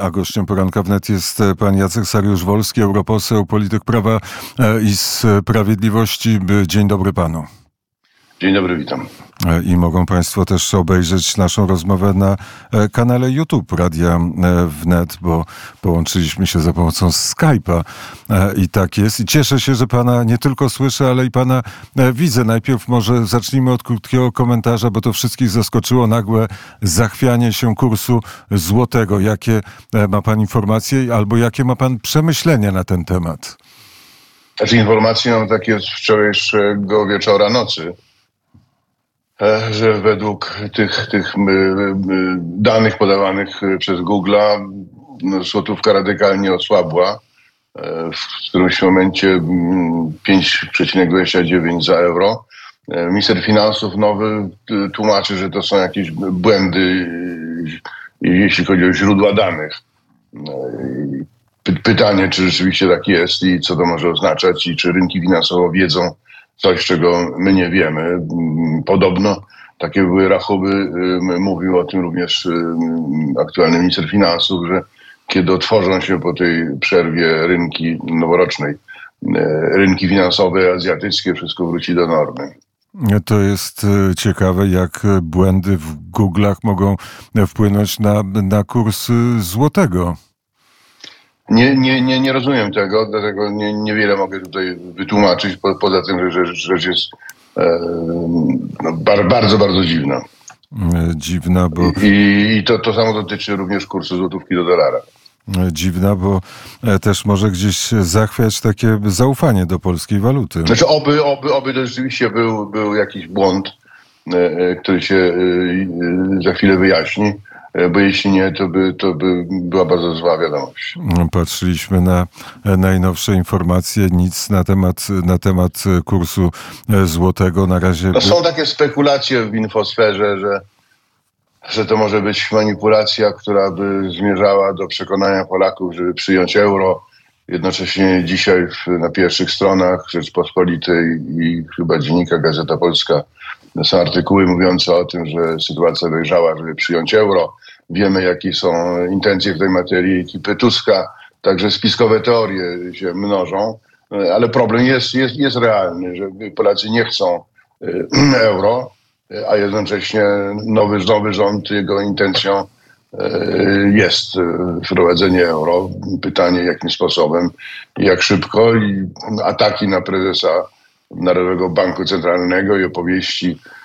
A gościem poranka wnet jest pan Jacek Sariusz-Wolski, europoseł, polityk prawa i sprawiedliwości. Dzień dobry panu. Dzień dobry, witam. I mogą Państwo też obejrzeć naszą rozmowę na e, kanale YouTube Radia e, Wnet, bo połączyliśmy się za pomocą Skype'a e, i tak jest. I cieszę się, że Pana nie tylko słyszę, ale i Pana widzę. Najpierw może zacznijmy od krótkiego komentarza, bo to wszystkich zaskoczyło nagłe zachwianie się kursu złotego. Jakie ma Pan informacje albo jakie ma Pan przemyślenia na ten temat? Znaczy informacje mam takie z wczorajszego wieczora, nocy E, że według tych, tych danych podawanych e, przez Google'a złotówka radykalnie osłabła. E, w którymś momencie 5,29 za euro. Minister finansów nowy tłumaczy, że to są jakieś błędy, jeśli chodzi o źródła danych. Pytanie, czy rzeczywiście tak jest i co to może oznaczać i czy rynki finansowe wiedzą, coś, czego my nie wiemy. Podobno takie były rachuby, mówił o tym również aktualny minister finansów, że kiedy otworzą się po tej przerwie rynki noworocznej, rynki finansowe azjatyckie, wszystko wróci do normy. To jest ciekawe, jak błędy w Google'ach mogą wpłynąć na, na kurs złotego. Nie, nie, nie, nie rozumiem tego, dlatego nie, niewiele mogę tutaj wytłumaczyć, po, poza tym, że rzecz jest e, no, bar, bardzo, bardzo dziwna. E, dziwna, bo... I, i to, to samo dotyczy również kursu złotówki do dolara. E, dziwna, bo też może gdzieś zachwiać takie zaufanie do polskiej waluty. Znaczy oby, oby, oby to rzeczywiście był, był jakiś błąd, który się za chwilę wyjaśni. E, bo jeśli nie, to by, to by była bardzo zła wiadomość. Patrzyliśmy na najnowsze informacje, nic na temat, na temat kursu e, złotego na razie. No są takie spekulacje w infosferze, że, że to może być manipulacja, która by zmierzała do przekonania Polaków, żeby przyjąć euro. Jednocześnie dzisiaj w, na pierwszych stronach Rzeczpospolitej i chyba Dziennika Gazeta Polska są artykuły mówiące o tym, że sytuacja dojrzała, żeby przyjąć euro. Wiemy, jakie są intencje w tej materii ekipy Tuska, także spiskowe teorie się mnożą, ale problem jest, jest, jest realny, że Polacy nie chcą y, euro, a jednocześnie nowy, nowy rząd, jego intencją jest wprowadzenie euro. Pytanie, jakim sposobem, jak szybko i ataki na prezesa Narodowego Banku Centralnego i opowieści e,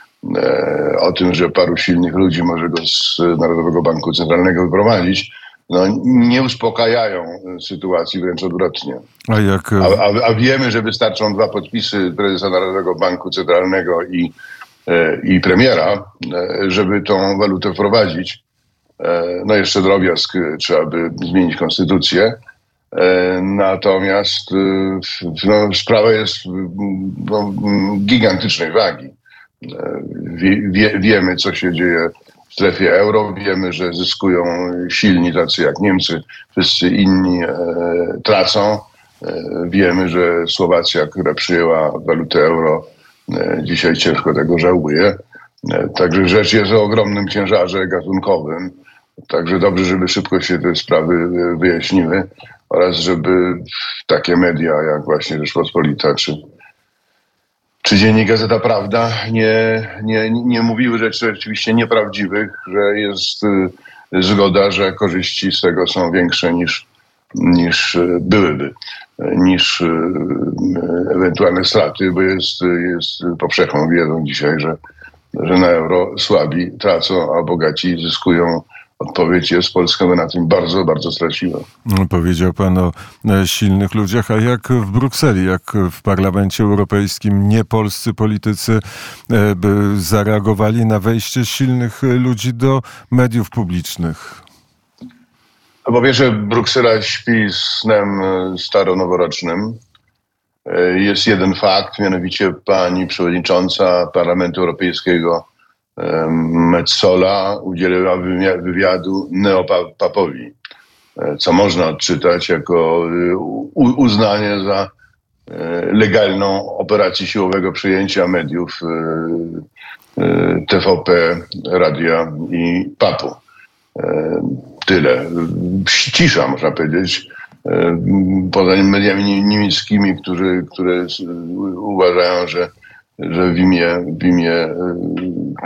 o tym, że paru silnych ludzi może go z Narodowego Banku Centralnego wyprowadzić, no, nie uspokajają sytuacji, wręcz odwrotnie. A, jak... a, a, a wiemy, że wystarczą dwa podpisy prezesa Narodowego Banku Centralnego i, e, i premiera, e, żeby tą walutę wprowadzić. No jeszcze drobiazg, trzeba by zmienić konstytucję E, natomiast e, no, sprawa jest no, gigantycznej wagi. E, wie, wie, wiemy, co się dzieje w strefie euro, wiemy, że zyskują silni tacy jak Niemcy, wszyscy inni e, tracą. E, wiemy, że Słowacja, która przyjęła walutę euro, e, dzisiaj ciężko tego żałuje. Także rzecz jest o ogromnym ciężarze gatunkowym. Także dobrze, żeby szybko się te sprawy wyjaśniły oraz żeby takie media jak właśnie Rzeczpospolita czy, czy Dziennik Gazeta Prawda nie, nie, nie mówiły rzeczy rzeczywiście nieprawdziwych, że jest y, zgoda, że korzyści z tego są większe niż, niż y, byłyby, niż y, ewentualne straty, bo jest, jest powszechną wiedzą dzisiaj, że, że na euro słabi tracą, a bogaci zyskują Odpowiedź jest, Polska by na tym bardzo, bardzo straciła. Powiedział pan o e, silnych ludziach, a jak w Brukseli, jak w Parlamencie Europejskim nie polscy politycy e, by zareagowali na wejście silnych ludzi do mediów publicznych? No po pierwsze, Bruksela śpi snem e, staro-noworocznym. Jest jeden fakt, mianowicie pani przewodnicząca Parlamentu Europejskiego Metzola udzieliła wywiadu neopapowi, e, co można odczytać jako y, uznanie za e, legalną operację siłowego przyjęcia mediów e, TVP, Radia i Papu. Tyle. Cisza, można powiedzieć. Poza mediami niemieckimi, którzy, które uważają, że, że w imię, w imię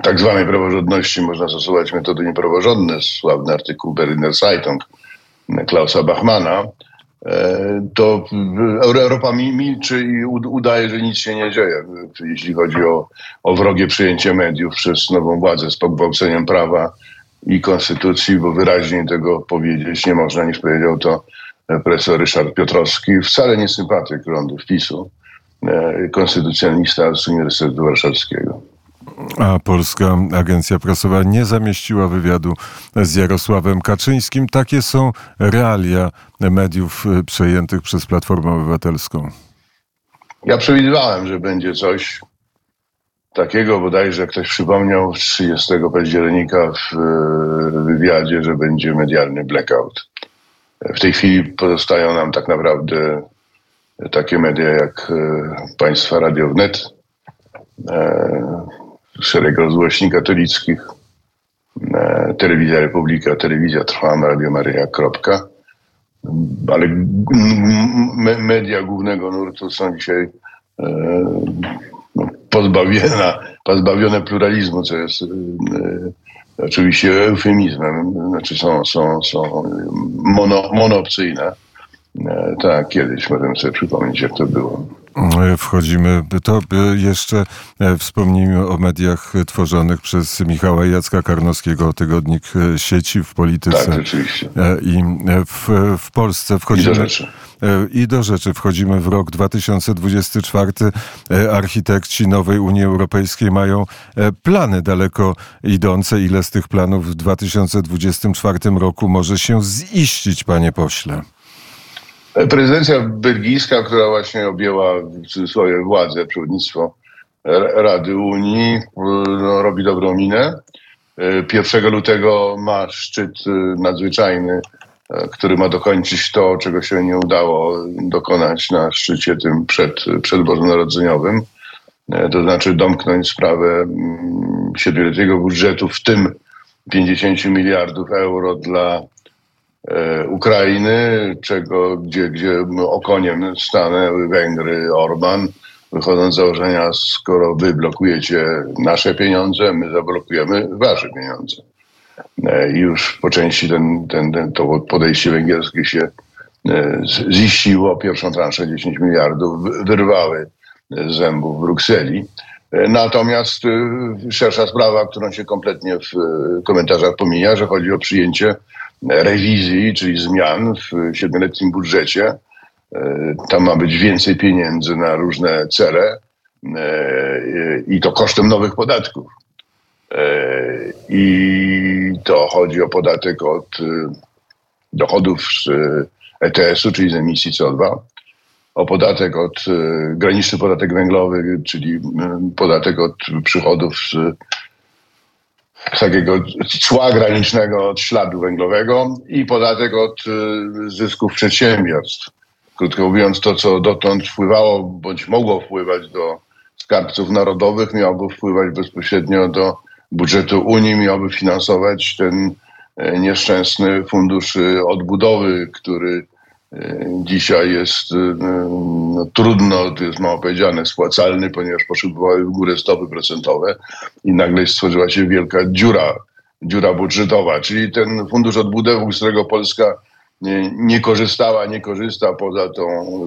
tak zwanej praworządności można stosować metody niepraworządne. Sławny artykuł Berliner Zeitung Klausa Bachmana E, to Europa milczy i udaje, że nic się nie dzieje, jeśli chodzi o, o wrogie przyjęcie mediów przez nową władzę z pogwałceniem prawa i konstytucji, bo wyraźniej tego powiedzieć nie można, niż powiedział to profesor Ryszard Piotrowski, wcale nie sympatyk rządów PiSu, e, konstytucjonalista z Uniwersytetu Warszawskiego a Polska Agencja Prasowa nie zamieściła wywiadu z Jarosławem Kaczyńskim. Takie są realia mediów y, przejętych przez Platformę Obywatelską. Ja przewidywałem, że będzie coś takiego, bodajże ktoś przypomniał 30 października w y, wywiadzie, że będzie medialny blackout. W tej chwili pozostają nam tak naprawdę takie media jak y, państwa Radio Wnet, szereg rozgłośni katolickich, e, Telewizja Republika, Telewizja Trwam, Radio Maryja, kropka. Ale media głównego nurtu są dzisiaj e, no, pozbawione, pozbawione pluralizmu, co jest e, oczywiście eufemizmem. Znaczy są, są, są mono, monopcyjne. Tak, kiedyś możemy sobie przypomnieć, jak to było. Wchodzimy, to jeszcze e, wspomnijmy o mediach tworzonych przez Michała Jacka Karnowskiego, tygodnik e, sieci w polityce. Tak, rzeczywiście. E, I w, w Polsce wchodzimy... I do rzeczy. I do rzeczy wchodzimy w rok 2024. Architekci nowej Unii Europejskiej mają plany daleko idące. Ile z tych planów w 2024 roku może się ziścić, panie pośle? Prezydencja belgijska, która właśnie objęła swoje władzę, przewodnictwo Rady Unii, no, robi dobrą minę. 1 lutego ma szczyt nadzwyczajny, który ma dokończyć to, czego się nie udało dokonać na szczycie tym przed, przed Bożonarodzeniowym. To znaczy domknąć sprawę mm, siedmioletniego budżetu, w tym 50 miliardów euro dla E, Ukrainy, czego, gdzie, gdzie okoniem stanęły Węgry, Orban, wychodząc z założenia, skoro wy blokujecie nasze pieniądze, my zablokujemy wasze pieniądze. E, I już po części ten, ten, ten, to podejście węgierskie się e, ziściło. Pierwszą transzę 10 miliardów wyrwały z zębów Brukseli. Natomiast szersza sprawa, którą się kompletnie w komentarzach pomija, że chodzi o przyjęcie rewizji, czyli zmian w siedmioletnim budżecie. E, tam ma być więcej pieniędzy na różne cele e, i to kosztem nowych podatków. E, I to chodzi o podatek od dochodów z ETS-u, czyli z emisji CO2, o podatek od graniczny podatek węglowy, czyli podatek od przychodów z takiego cła granicznego od śladu węglowego i podatek od y, zysków przedsiębiorstw. Krótko mówiąc, to co dotąd wpływało bądź mogło wpływać do skarbców narodowych, miałoby wpływać bezpośrednio do budżetu Unii, miałoby finansować ten e, nieszczęsny fundusz y, odbudowy, który dzisiaj jest y, no, trudno, to jest mało powiedziane, spłacalny, ponieważ poszybowały w górę stopy procentowe i nagle stworzyła się wielka dziura, dziura budżetowa. Czyli ten fundusz odbudowy, z którego Polska nie, nie korzystała, nie korzysta poza tą,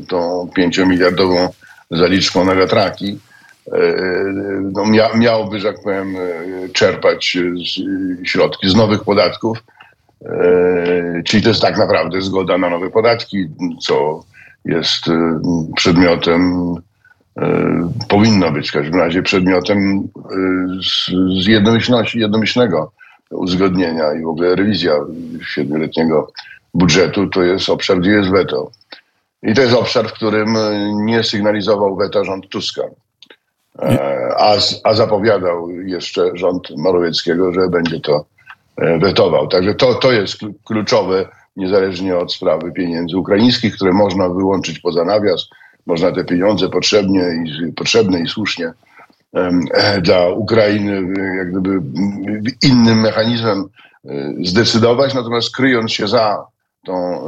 tą pięciomiliardową zaliczką na wiatraki, e, no, mia, miałby, że tak powiem, czerpać środki z nowych podatków, czyli to jest tak naprawdę zgoda na nowe podatki, co jest e, przedmiotem, e, powinno być w każdym razie przedmiotem z jednomyślności, jednomyślnego uzgodnienia i w ogóle rewizja siedmioletniego budżetu to jest obszar, gdzie jest weto. I to jest obszar, w którym nie sygnalizował weta rząd Tuska. A, a zapowiadał jeszcze rząd Morawieckiego, że będzie to E, wetował. Także to, to jest kluczowe, niezależnie od sprawy pieniędzy ukraińskich, które można wyłączyć poza nawias. Można te pieniądze potrzebnie i, potrzebne i słusznie e, dla Ukrainy jak gdyby innym mechanizmem zdecydować, natomiast kryjąc się za tą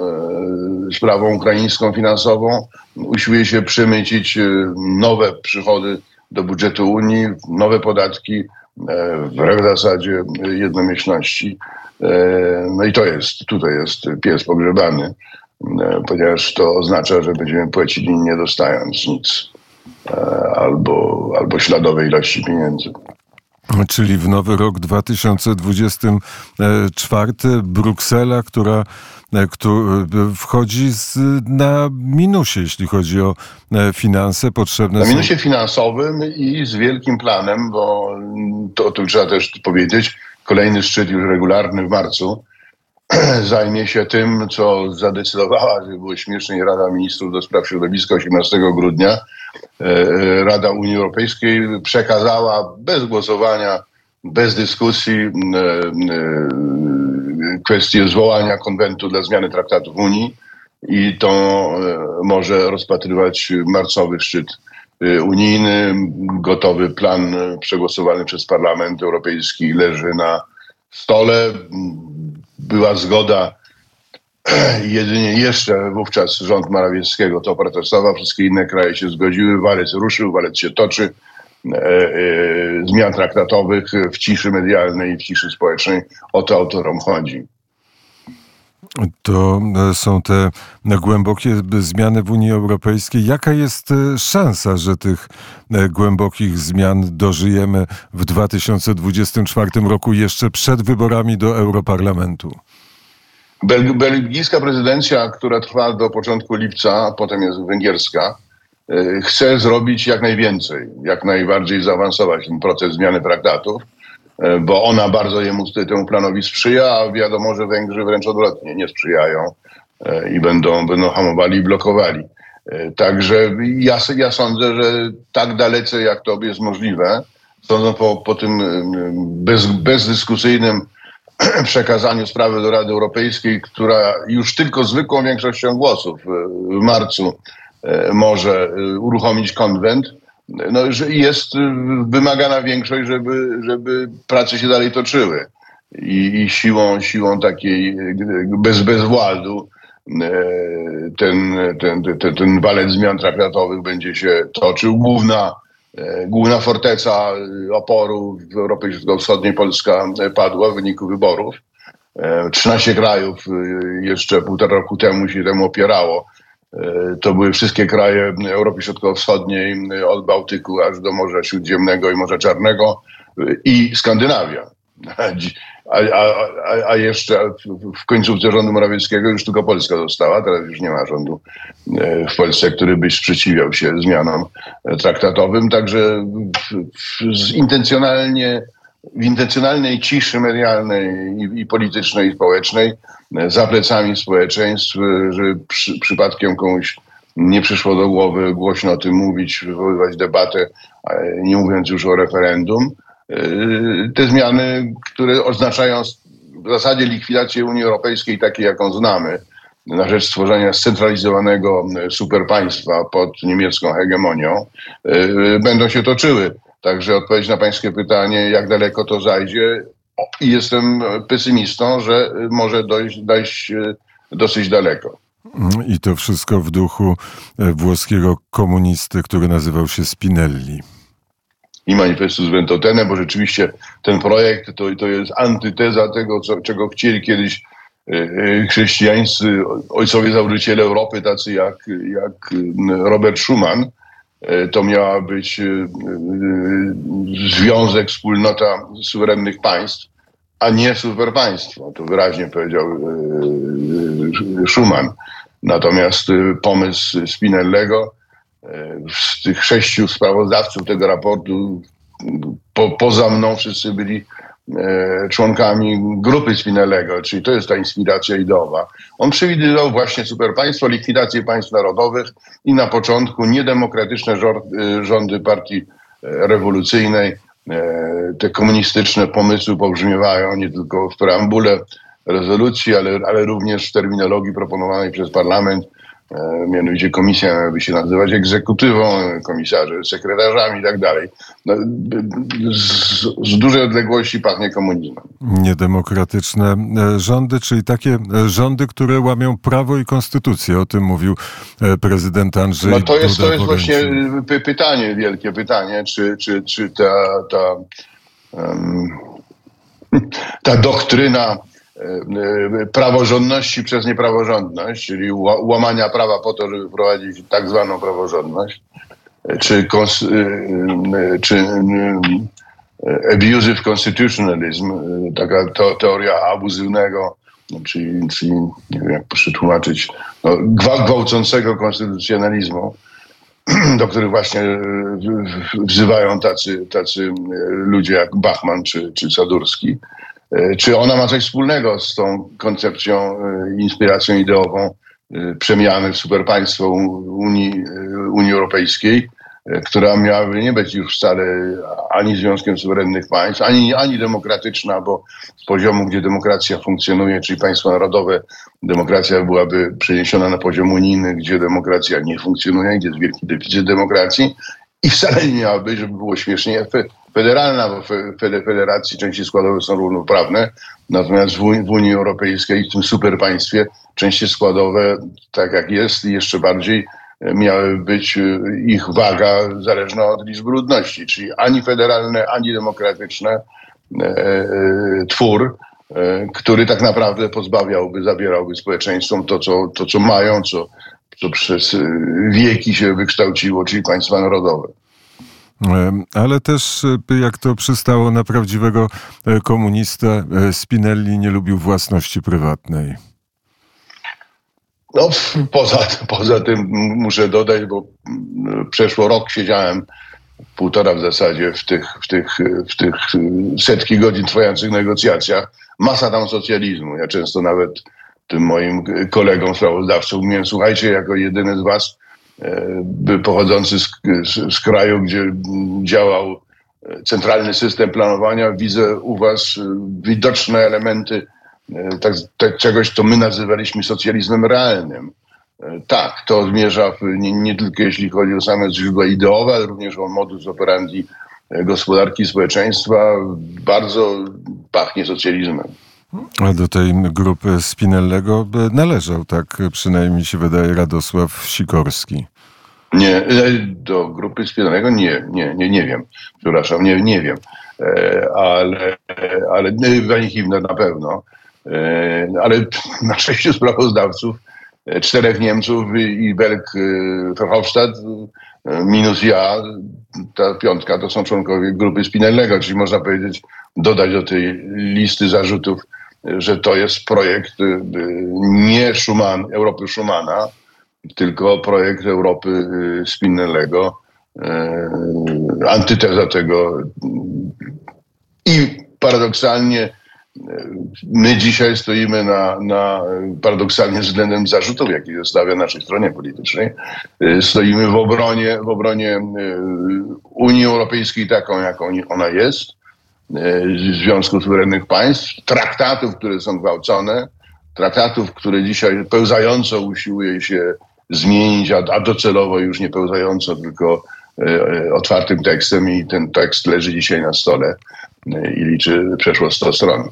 sprawą ukraińską finansową, usiłuje się przemycić nowe przychody do budżetu Unii, nowe podatki, wbrew zasadzie jednomyślności. No i to jest, tutaj jest pies pogrzebany, ponieważ to oznacza, że będziemy płacili nie dostając nic albo, albo śladowej ilości pieniędzy. Czyli w nowy rok 2024 Bruksela, która, która wchodzi z, na minusie, jeśli chodzi o finanse potrzebne. Na minusie są... finansowym i z wielkim planem, bo to, to trzeba też powiedzieć, kolejny szczyt już regularny w marcu zajmie się tym, co zadecydowała, że było śmiesznie, Rada Ministrów do Spraw Środowiska 18 grudnia. E, e, Rada Unii Europejskiej przekazała bez głosowania, bez dyskusji e, kwestię zwołania konwentu dla zmiany traktatów Unii i to może rozpatrywać marcowy szczyt unijny. Gotowy plan przegłosowany przez Parlament Europejski leży na stole była zgoda jedynie jeszcze wówczas rząd Morawieckiego to protestował, wszystkie inne kraje się zgodziły, walec ruszył, walec się toczy. E, e, zmian traktatowych w ciszy medialnej i w ciszy społecznej. O to autorom chodzi. To e, są te głębokie zmiany w Unii Europejskiej. Jaka jest szansa, że tych głębokich zmian dożyjemy w 2024 roku jeszcze przed wyborami do Europarlamentu? Belgijska prezydencja, która trwa do początku lipca, a potem jest węgierska, e, chce zrobić jak najwięcej, jak najbardziej zaawansować ten proces zmiany traktatów, e, bo ona bardzo jemu temu planowi sprzyja, a wiadomo, że Węgrzy wręcz odwrotnie nie sprzyjają e, i będą, będą hamowali i blokowali. Także ja, ja sądzę, że tak dalece jak to jest możliwe, po, po tym bez, bezdyskusyjnym przekazaniu sprawy do Rady Europejskiej, która już tylko zwykłą większością głosów e, w marcu e, może e, uruchomić konwent, no, jest wymagana większość, żeby, żeby prace się dalej toczyły. I, i siłą, siłą takiej bez, bezwładu ten, ten, ten, ten walec zmian traktatowych będzie się toczył. Główna E, główna forteca e, oporu w Europie Środkowo-Wschodniej Polska e, padła w wyniku wyborów. 13 krajów jeszcze półtora roku temu się temu opierało. To były wszystkie kraje Europy Środkowo-Wschodniej, od Bałtyku aż do Morza Śródziemnego i Morza Czarnego i Skandynawia. A, a, a jeszcze w końcówce rządu Morawieckiego już tylko Polska została, teraz już nie ma rządu e, w Polsce, który by sprzeciwiał się zmianom e, traktatowym, także z intencjonalnie w intencjonalnej ciszy medialnej i, i, politycznej i społecznej e, za plecami społeczeństw, że przy, przypadkiem komuś nie przyszło do głowy głośno o tym mówić, wywoływać debatę, nie mówiąc już o referendum, Yy, te zmiany, które oznaczają w zasadzie likwidację Unii Europejskiej takiej, jaką znamy, na rzecz stworzenia scentralizowanego superpaństwa pod niemiecką hegemonią, będą się toczyły. Także odpowiedź na pańskie pytanie, jak daleko to zajdzie, jestem pesymistą, że może dojść, dojść yy, dosyć daleko. I to wszystko w duchu włoskiego komunisty, który nazywał się Spinelli i manifestu z Ventotene, bo rzeczywiście ten projekt to, to jest antyteza tego, co, czego chcieli kiedyś e, e, chrześcijańscy ojcowie założyciele Europy, tacy jak, jak Robert Schuman. E, to miała być związek, wspólnota suwerennych państw, a nie superpaństwo. To wyraźnie powiedział Schuman. Natomiast pomysł Spinellego z tych sześciu sprawozdawców tego raportu, po, poza mną wszyscy byli e, członkami grupy Spinellego, czyli to jest ta inspiracja ideowa. On przewidywał właśnie superpaństwo, likwidację państw narodowych i na początku niedemokratyczne e, rządy partii e, rewolucyjnej. Te komunistyczne pomysły pobrzmiewają nie tylko w preambule rezolucji, ale, ale również w terminologii proponowanej przez parlament E, mianowicie komisja miałaby się nazywać egzekutywą, komisarze sekretarzami i tak dalej. No, z, z dużej odległości pachnie komunizmem. Niedemokratyczne e, rządy, czyli takie e, rządy, które łamią prawo i konstytucję. O tym mówił prezydent Andrzej No to jest, Duda to jest właśnie py pytanie, wielkie pytanie, czy, czy, czy ta, ta, um, ta doktryna E, praworządności przez niepraworządność, czyli łamania prawa po to, żeby wprowadzić tak zwaną praworządność, e, czy, e, czy abusive constitutionalism, taka teoria abuzywnego, czyli, czyli nie wiem jak przetłumaczyć, no, gwałcącego konstytucjonalizmu, do których właśnie wzywają tacy, tacy ludzie jak Bachman czy, czy Sadurski. E, czy ona ma coś wspólnego z tą koncepcją, e, inspiracją ideową e, przemiany w superpaństwo Unii, Unii Europejskiej, która miałaby nie być już wcale ani Związkiem Suwerennych Państw, ani, ani demokratyczna, bo z poziomu, gdzie demokracja funkcjonuje, czyli państwo narodowe, demokracja byłaby przeniesiona na poziom unijny, gdzie demokracja nie funkcjonuje, gdzie jest wielki deficyt demokracji i wcale nie miałaby być, żeby było śmiesznie, federalna, bo w federacji części składowe są równoprawne, natomiast w Unii Europejskiej, w tym superpaństwie, części składowe, tak jak jest, jeszcze bardziej e, miały być e, ich waga zależna od liczby ludności, czyli ani federalne, ani demokratyczne e, twór, który tak naprawdę pozbawiałby, zabierałby społeczeństwom to, co, to, co mają, co, co przez wieki się wykształciło, czyli państwa narodowe. Ale też, e, jak to przystało na prawdziwego e, komunistę, e, Spinelli nie lubił własności prywatnej. No, poza, poza tym muszę dodać, bo przeszło rok siedziałem, półtora w zasadzie, w tych, w tych, w tych setki godzin trwających negocjacjach. Masa tam socjalizmu. Ja często nawet tym moim kolegom sprawozdawcom mówiłem, słuchajcie, jako jedyny z was E, pochodzący z, z, z, kraju, gdzie działał centralny system planowania, widzę u Was widoczne elementy e, tak, tak, czegoś, co my nazywaliśmy socjalizmem realnym. E, tak, to zmierza nie, nie, tylko jeśli chodzi o same źródła ideowe, ale również o modus operandi gospodarki społeczeństwa. Bardzo pachnie socjalizmem. Do tej grupy Spinellego należał, tak przynajmniej się wydaje, Radosław Sikorski. Nie, e, do grupy Spinellego nie, nie, nie, nie wiem. Przepraszam, nie, nie wiem. E, ale, ale Pani Himner na pewno. E, ale na sześciu sprawozdawców, czterech Niemców i Berg Verhofstadt minus ja, ta piątka to są członkowie grupy Spinellego, czyli można powiedzieć, dodać do tej listy zarzutów że to jest projekt y, y, nie Europy Schumana, tylko projekt Europy y, Spinellego, antyteza tego. I paradoksalnie my dzisiaj stoimy na, na paradoksalnie względem zarzutów, jakie zostawia naszej stronie politycznej, stoimy w obronie, w obronie Unii Europejskiej taką, jaką ona jest, Związku Suwerennych Państw, traktatów, które są gwałcone, traktatów, które dzisiaj pełzająco usiłuje się zmienić, a, a docelowo już nie pełzająco, tylko e, e, otwartym tekstem i ten tekst leży dzisiaj na stole i liczy przeszło 100 stron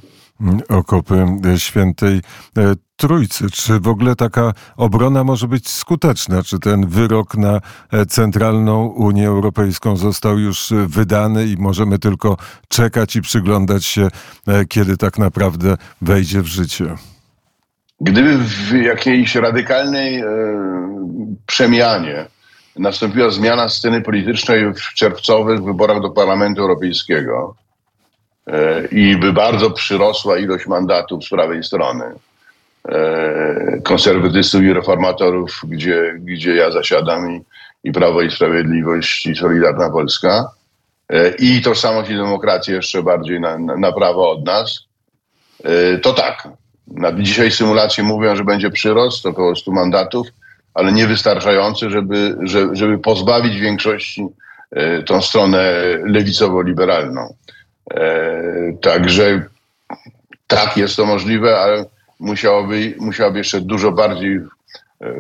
okopy świętej e, Trójcy. Czy w ogóle taka obrona może być skuteczna? Czy ten wyrok na e, Centralną Unię Europejską został już wydany i możemy tylko czekać i przyglądać się, e, kiedy tak naprawdę wejdzie w życie? Gdyby w jakiejś radykalnej e, przemianie nastąpiła zmiana sceny politycznej w czerwcowych wyborach do Parlamentu Europejskiego, E, i by bardzo przyrosła ilość mandatów z prawej strony e, konserwatystów i reformatorów, gdzie, gdzie ja zasiadam i, i Prawo i Sprawiedliwość i Solidarna Polska e, i tożsamość i demokrację jeszcze bardziej na, na, prawo od nas, to tak. Na dzisiaj symulacje mówią, że będzie przyrost około 100 mandatów, ale niewystarczający, żeby, żeby pozbawić większości tą stronę lewicowo-liberalną. E, także tak jest to możliwe, ale musiałoby, musiałaby jeszcze dużo bardziej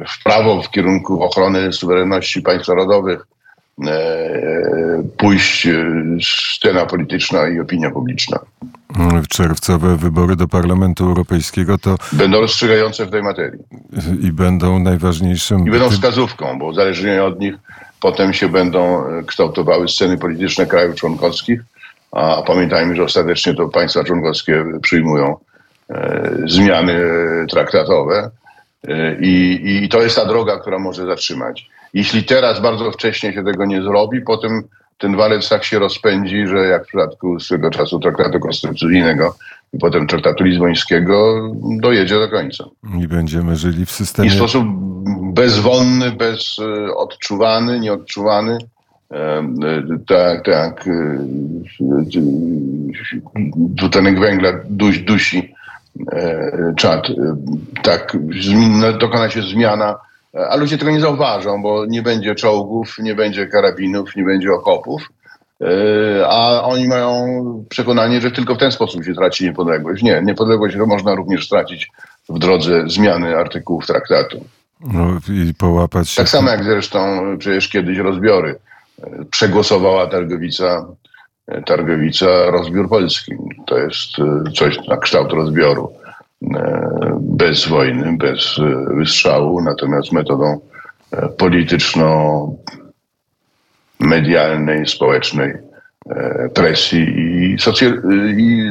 w prawo, w kierunku ochrony suwerenności państw narodowych, pójść scena polityczna i opinia publiczna. Czerwcowe wybory do Parlamentu Europejskiego to. Będą rozstrzygające w tej materii. I będą najważniejszym. I będą wskazówką, bo uzależnienie od nich potem się będą kształtowały sceny polityczne krajów członkowskich. A pamiętajmy, że ostatecznie to państwa członkowskie przyjmują e, zmiany traktatowe. E, I, I to jest ta droga, która może zatrzymać. Jeśli teraz bardzo wcześnie się tego nie zrobi, potem ten walec tak się rozpędzi, że jak w przypadku swego czasu traktatu konstytucyjnego i potem traktatu lizbońskiego dojedzie do końca. I będziemy żyli w systemie... I w sposób bezwolny, bezodczuwany, nieodczuwany, tak, tak, dwutlenek węgla dusi, dusi czad. Tak, dokona się zmiana a ludzie tego nie zauważą, bo nie będzie czołgów, nie będzie karabinów, nie będzie okopów. E, a oni mają przekonanie, że tylko w ten sposób się traci niepodległość. Nie, niepodległość można również stracić w drodze zmiany artykułów traktatu. No i połapać się. Tak samo jak zresztą przecież kiedyś rozbiory. E, przegłosowała Targowica, e, Targowica rozbiór polski. To jest coś na kształt rozbioru. E, bez wojny, bez e, wystrzału, natomiast metodą e, polityczno-medialnej, społecznej presji i, i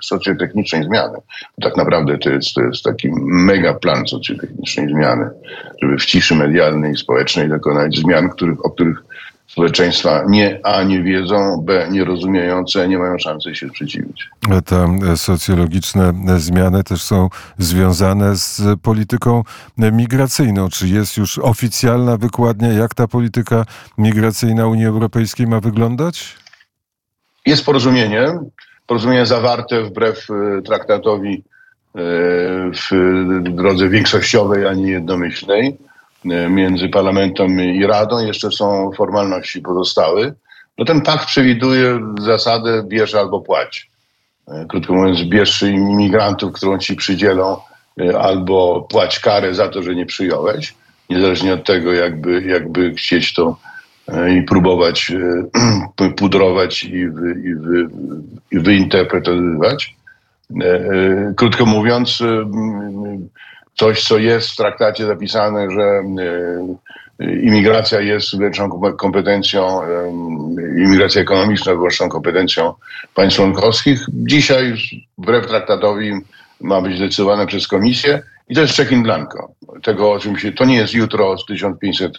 socjotechnicznej zmiany. Tak naprawdę to jest, to jest taki mega plan socjotechnicznej zmiany, żeby w ciszy medialnej i społecznej dokonać zmian, których, o których społeczeństwa nie A nie wiedzą, B nie rozumieją, C nie mają szansy się sprzeciwić. Te socjologiczne zmiany też są związane z polityką migracyjną. Czy jest już oficjalna wykładnia, jak ta polityka migracyjna Unii Europejskiej ma wyglądać? Jest porozumienie. Porozumienie zawarte wbrew e, traktatowi e, w drodze większościowej, a nie jednomyślnej E, między Parlamentem i Radą. Jeszcze są formalności pozostałe. No ten pakt przewiduje zasadę bierz albo płać. Krótko mówiąc, bierz imigrantów, którą ci przydzielą, albo płać karę za to, że nie przyjąłeś. Niezależnie od tego, jakby, jakby chcieć to i próbować pudrować i, wy, i, wy, i wyinterpretować. Krótko mówiąc, coś, co jest w traktacie zapisane, że e, imigracja jest wyłączną kompetencją, imigracja ekonomiczna wyłączną kompetencją państw członkowskich. Dzisiaj, wbrew traktatowi, ma być zdecydowane przez komisję i to jest check in blanco. Tego, o czym się, to nie jest jutro 1500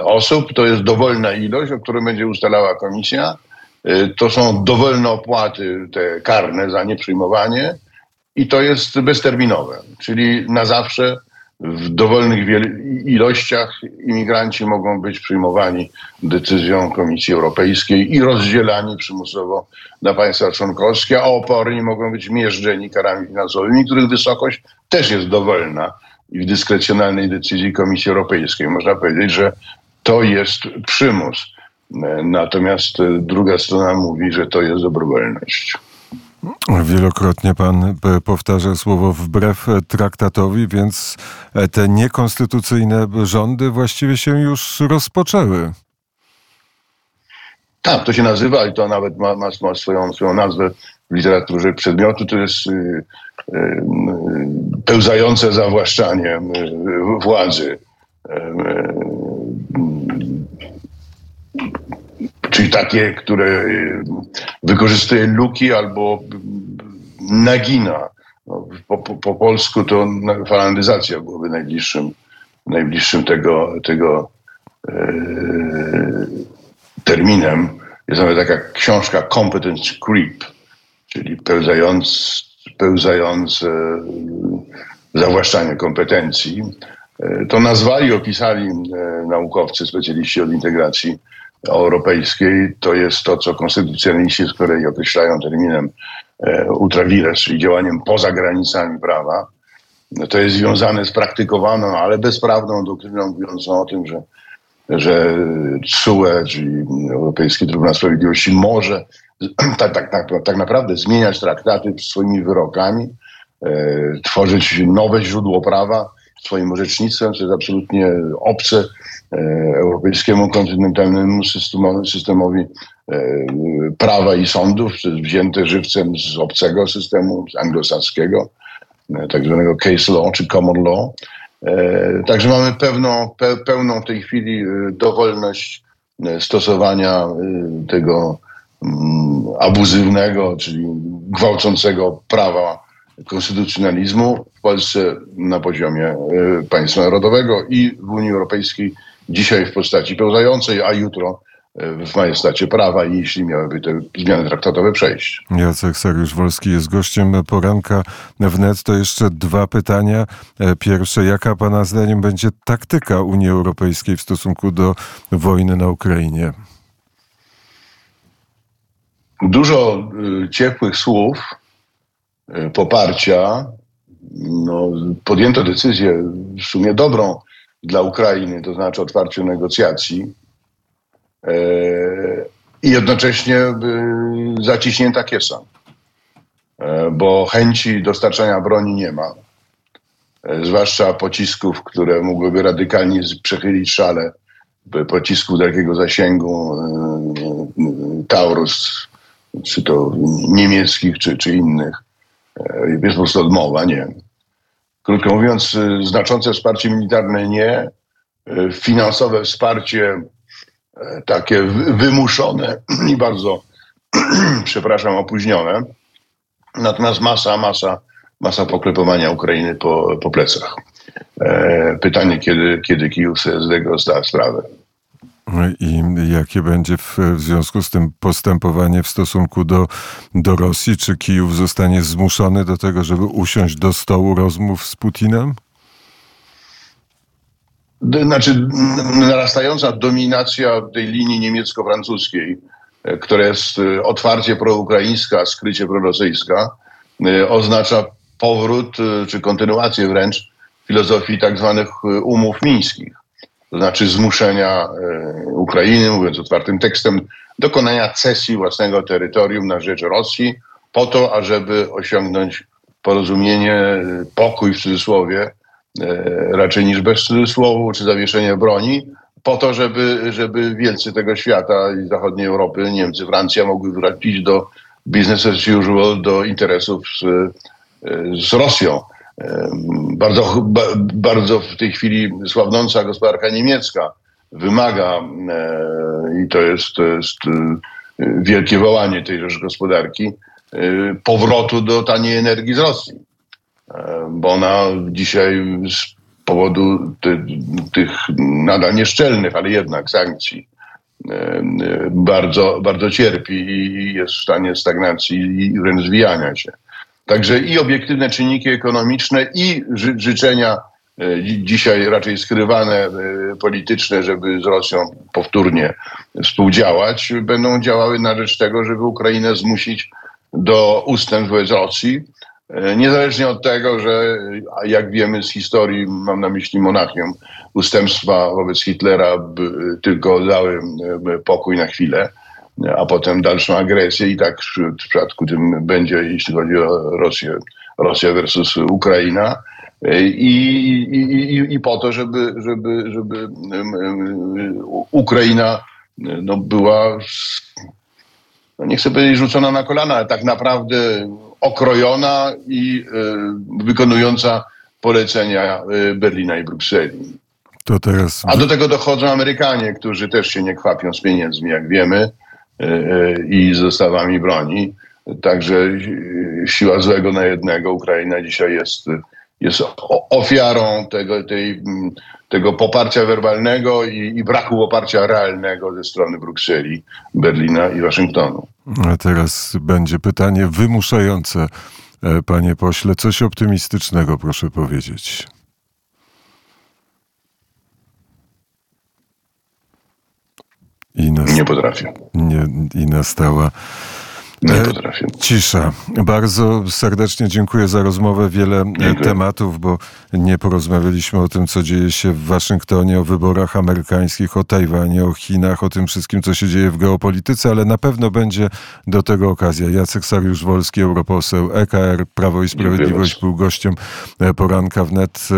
osób, to jest dowolna ilość, o której będzie ustalała komisja. E, to są dowolne opłaty, te karne za nieprzyjmowanie i to jest bezterminowe, czyli na zawsze w dowolnych ilościach imigranci mogą być przyjmowani decyzją Komisji Europejskiej i rozdzielani przymusowo na państwa członkowskie, a oporni mogą być mierzczeni karami finansowymi, których wysokość też jest dowolna i w dyskrecjonalnej decyzji Komisji Europejskiej. Można powiedzieć, że to jest przymus. Natomiast druga strona mówi, że to jest dobrowolność. Wielokrotnie pan e, powtarza słowo wbrew traktatowi, więc e, te niekonstytucyjne rządy właściwie się już rozpoczęły. Tak, to się nazywa i to nawet ma, ma, ma swoją, swoją nazwę w literaturze przedmiotu. To jest y, y, y, pełzające zawłaszczanie y, władzy. Y, czyli takie, które y, wykorzystuje luki albo nagina. No, po, po, po, polsku to falandyzacja byłoby najbliższym, najbliższym tego, tego e, terminem. Jest nawet taka książka Competence Creep, czyli pełzając, pełzające zawłaszczanie kompetencji. E, to nazwali, opisali e, naukowcy, specjaliści od integracji europejskiej to jest to, co konstytucjonaliści z kolei określają terminem e, ultra vires, czyli działaniem poza granicami prawa. No to jest związane z praktykowaną, ale bezprawną doktryną mówiącą o tym, że, że TSUE, czyli Europejski Trybunał Sprawiedliwości, może tak, tak, tak, tak naprawdę zmieniać traktaty swoimi wyrokami, e, tworzyć nowe źródło prawa swoim orzecznictwem, co jest absolutnie obce e, europejskiemu kontynentalnemu systemowi, e, prawa i sądów, wzięte żywcem z obcego systemu, z anglosaskiego, e, tak zwanego case law czy common law. Także mamy pewną, pe, pełną w tej chwili dowolność stosowania tego mm, abuzywnego, czyli gwałcącego prawa konstytucjonalizmu w Polsce na poziomie e, państwa narodowego i w Unii Europejskiej dzisiaj w postaci pełzającej, a jutro e, w majestacie prawa, jeśli miałyby te zmiany traktatowe przejść. Jacek Sariusz-Wolski jest gościem poranka wnet. To jeszcze dwa pytania. E, Pierwsze, jaka Pana zdaniem będzie taktyka Unii Europejskiej w stosunku do wojny na Ukrainie? Dużo y, ciepłych słów, y, poparcia. No, podjęto decyzję w sumie dobrą dla Ukrainy, to znaczy otwarciu negocjacji. E, I jednocześnie y, zaciśnięta kiesa, E, bo chęci dostarczania broni nie ma. E, Zwłaszcza pocisków, które mogłyby radykalnie przechylić szale pocisków dalekiego zasięgu, e, Taurus, czy to niemieckich, czy, czy innych. E, Jest po prostu odmowa, nie. Krótko mówiąc, e, znaczące wsparcie militarne nie, e, finansowe wsparcie e, takie wy- wymuszone i bardzo, przepraszam, opóźnione. Natomiast masa, masa, masa poklepywania Ukrainy po, po plecach. Pytanie, kiedy, kiedy Kijów sobie z tego zda sprawę. I jakie będzie w, w związku z tym postępowanie w stosunku do, do Rosji? Czy Kijów zostanie zmuszony do tego, żeby usiąść do stołu rozmów z Putinem? Znaczy, narastająca dominacja tej linii niemiecko-francuskiej, e, która jest e, otwarcie proukraińska, skrycie prorosyjska, e, oznacza powrót, czy kontynuację wręcz filozofii tak zwanych umów mińskich. To znaczy zmuszenia e, Ukrainy, mówiąc otwartym tekstem, dokonania cesji własnego terytorium na rzecz Rosji po to, ażeby osiągnąć porozumienie, pokój w cudzysłowie, e, raczej niż bez cudzysłowu, czy zawieszenie broni, po to, żeby, żeby wielcy tego świata i zachodniej Europy, Niemcy, Francja mogły wrócić do business as usual, do interesów z, e, z Rosją. Bardzo, ba, bardzo w tej chwili słabnąca gospodarka niemiecka wymaga, i to jest, to jest e, wielkie wołanie tejże gospodarki, e, powrotu do taniej energii z Rosji bo ona dzisiaj z powodu ty, tych nadal nieszczelnych, ale jednak sankcji bardzo, bardzo cierpi i jest w stanie stagnacji i wręcz zwijania się. Także i obiektywne czynniki ekonomiczne i ży, życzenia e, dzi- dzisiaj raczej skrywane e, polityczne, żeby z Rosją powtórnie współdziałać, będą działały na rzecz tego, żeby Ukrainę zmusić do ustępstw wobec Rosji. E, Niezależnie od tego, że jak wiemy z historii, mam na myśli Monachium, ustępstwa wobec Hitlera tylko dały pokój na chwilę, a potem dalszą agresję i tak w, w przypadku tym będzie, jeśli chodzi o Rosję, Rosja versus Ukraina. E, I, i, i, i po to, żeby, żeby, żeby Ukraina e, no, była no nie chcę powiedzieć rzucona na kolana, ale tak naprawdę okrojona i y, wykonująca polecenia y, Berlina i Brukseli. To teraz A do tego dochodzą Amerykanie, którzy też się nie kwapią z pieniędzmi, jak wiemy, i z dostawami broni. Także y, siła złego na jednego. Ukraina dzisiaj jest, jest ofiarą tego, tej, tego poparcia werbalnego i, i braku poparcia realnego ze strony Brukseli, Berlina i Waszyngtonu. A teraz będzie pytanie wymuszające, e, panie pośle. Coś optymistycznego, proszę powiedzieć. I, nas, Nie potrafię. nie, I nastała Nie E, potrafię. cisza. Bardzo serdecznie dziękuję za rozmowę. Wiele e, Dziękuję. tematów, bo nie porozmawialiśmy o tym, co dzieje się w Waszyngtonie, o wyborach amerykańskich, o Tajwanie, o Chinach, o tym wszystkim, co się dzieje w geopolityce, ale na pewno będzie do tego okazja. Jacek Sariusz-Wolski, europoseł EKR, Prawo i Sprawiedliwość, był gościem e, poranka wnet.